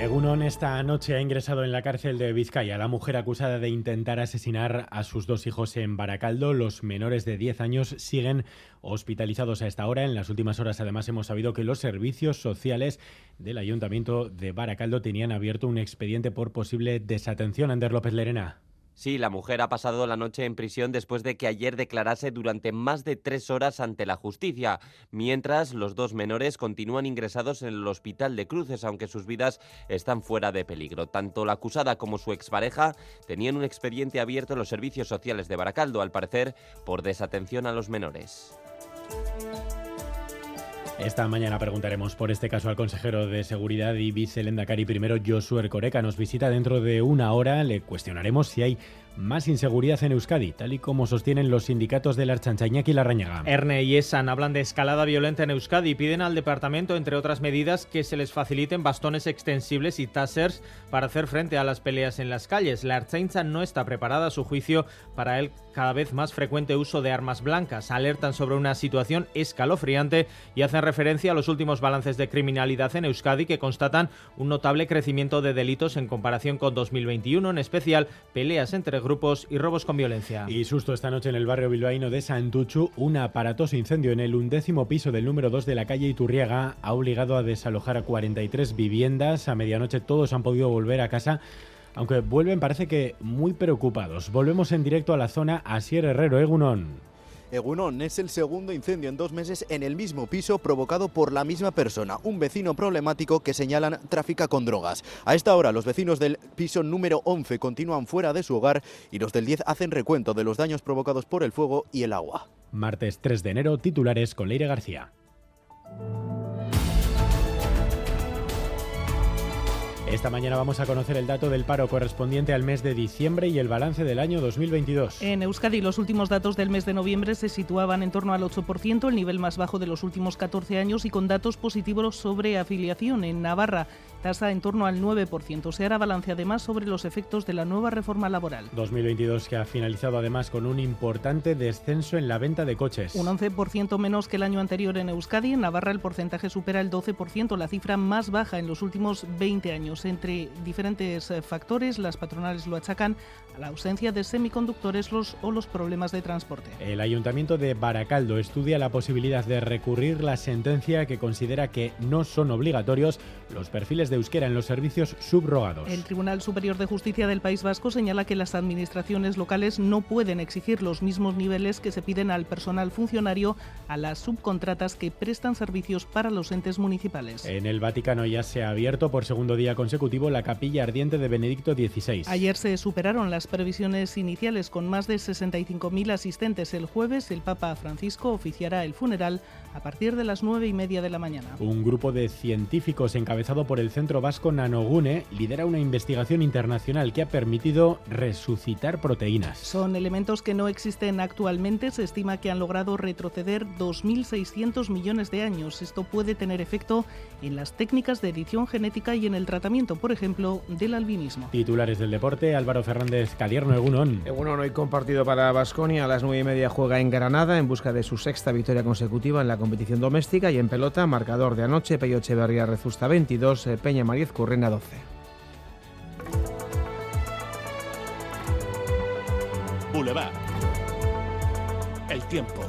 Egunon esta noche ha ingresado en la cárcel de Vizcaya la mujer acusada de intentar asesinar a sus dos hijos en Baracaldo. Los menores de 10 años siguen hospitalizados a esta hora. En las últimas horas además hemos sabido que los servicios sociales del ayuntamiento de Baracaldo tenían abierto un expediente por posible desatención. Ander López Lerena. Sí, la mujer ha pasado la noche en prisión después de que ayer declarase durante más de tres horas ante la justicia, mientras los dos menores continúan ingresados en el hospital de Cruces, aunque sus vidas están fuera de peligro. Tanto la acusada como su expareja tenían un expediente abierto en los servicios sociales de Baracaldo, al parecer por desatención a los menores. Esta mañana preguntaremos por este caso al consejero de Seguridad y vicelendacari primero, Josué Coreca. Nos visita dentro de una hora. Le cuestionaremos si hay más inseguridad en Euskadi, tal y como sostienen los sindicatos de la Archancha y la Rañaga. Erne y Esan hablan de escalada violenta en Euskadi y piden al departamento, entre otras medidas, que se les faciliten bastones extensibles y tasers para hacer frente a las peleas en las calles. La Archancha no está preparada, a su juicio, para el cada vez más frecuente uso de armas blancas. Alertan sobre una situación escalofriante y hacen referencia a los últimos balances de criminalidad en Euskadi que constatan un notable crecimiento de delitos en comparación con 2021, en especial peleas entre grupos y robos con violencia. Y susto esta noche en el barrio bilbaíno de Santuchu, un aparatoso incendio en el undécimo piso del número 2 de la calle Iturriaga ha obligado a desalojar a 43 viviendas. A medianoche todos han podido volver a casa aunque vuelven parece que muy preocupados. Volvemos en directo a la zona Asier Herrero, Egunon. Egunon es el segundo incendio en dos meses en el mismo piso provocado por la misma persona, un vecino problemático que señalan tráfica con drogas. A esta hora los vecinos del piso número 11 continúan fuera de su hogar y los del 10 hacen recuento de los daños provocados por el fuego y el agua. Martes 3 de enero, titulares con Leire García. Esta mañana vamos a conocer el dato del paro correspondiente al mes de diciembre y el balance del año 2022. En Euskadi los últimos datos del mes de noviembre se situaban en torno al 8%, el nivel más bajo de los últimos 14 años y con datos positivos sobre afiliación. En Navarra tasa en torno al 9%. Se hará balance además sobre los efectos de la nueva reforma laboral. 2022 que ha finalizado además con un importante descenso en la venta de coches. Un 11% menos que el año anterior en Euskadi. En Navarra el porcentaje supera el 12%, la cifra más baja en los últimos 20 años. Entre diferentes eh, factores, las patronales lo achacan a la ausencia de semiconductores los, o los problemas de transporte. El Ayuntamiento de Baracaldo estudia la posibilidad de recurrir la sentencia que considera que no son obligatorios los perfiles de euskera en los servicios subrogados. El Tribunal Superior de Justicia del País Vasco señala que las administraciones locales no pueden exigir los mismos niveles que se piden al personal funcionario a las subcontratas que prestan servicios para los entes municipales. En el Vaticano ya se ha abierto por segundo día consecutivo la capilla ardiente de Benedicto XVI. Ayer se superaron las previsiones iniciales con más de 65.000 asistentes. El jueves el Papa Francisco oficiará el funeral a partir de las nueve y media de la mañana. Un grupo de científicos encabezado por el Centro Vasco Nanogune lidera una investigación internacional que ha permitido resucitar proteínas. Son elementos que no existen actualmente. Se estima que han logrado retroceder 2.600 millones de años. Esto puede tener efecto en las técnicas de edición genética y en el tratamiento, por ejemplo, del albinismo. Titulares del deporte, Álvaro Fernández Calierno, Egunon. Egunon hoy compartido para Basconia. A las nueve y media juega en Granada en busca de su sexta victoria consecutiva en la competición doméstica y en pelota, marcador de anoche, Peyo Echeverría Rezusta 22, eh, Peña Mariez Currena 12. Boulevard. El tiempo.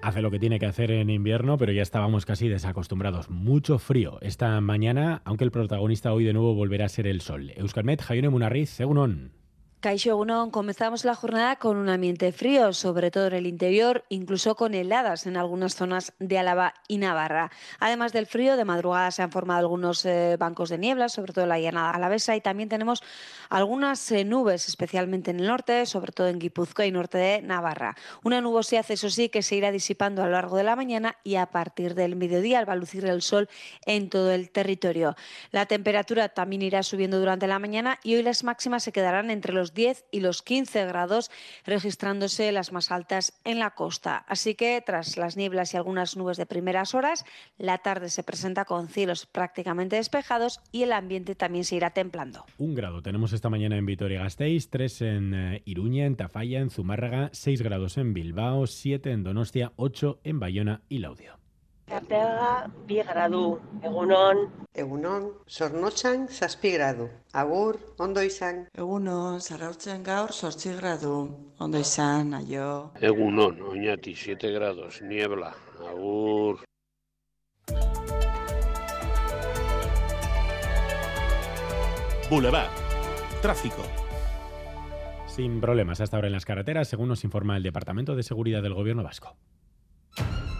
Hace lo que tiene que hacer en invierno, pero ya estábamos casi desacostumbrados. Mucho frío esta mañana, aunque el protagonista hoy de nuevo volverá a ser el sol. Euskalmet, Jaione Munarriz, Segunon. Caixo Unón, comenzamos la jornada con un ambiente frío, sobre todo en el interior, incluso con heladas en algunas zonas de Álava y Navarra. Además del frío, de madrugada se han formado algunos eh, bancos de niebla, sobre todo en la llanada alavesa, y también tenemos algunas eh, nubes, especialmente en el norte, sobre todo en Guipúzcoa y norte de Navarra. Una nubosidad, eso sí, que se irá disipando a lo largo de la mañana y a partir del mediodía va a lucir el sol en todo el territorio. La temperatura también irá subiendo durante la mañana y hoy las máximas se quedarán entre los los 10 y los 15 grados, registrándose las más altas en la costa. Así que tras las nieblas y algunas nubes de primeras horas, la tarde se presenta con cielos prácticamente despejados y el ambiente también se irá templando. Un grado tenemos esta mañana en Vitoria-Gasteiz, tres en eh, Iruña, en Tafalla, en Zumárraga, seis grados en Bilbao, siete en Donostia, ocho en Bayona y Laudio. Kapega bi gradu, egunon. Egunon, sornotxan zazpi gradu. Agur, ondo izan. Egunon, zarautzen gaur sortzi gradu. Ondo izan, aio. Egunon, oñati, 7 grados, niebla. Agur. Boulevard. Tráfico. Sin problemas hasta ahora en las carreteras, según nos informa el Departamento de Seguridad del Gobierno Vasco.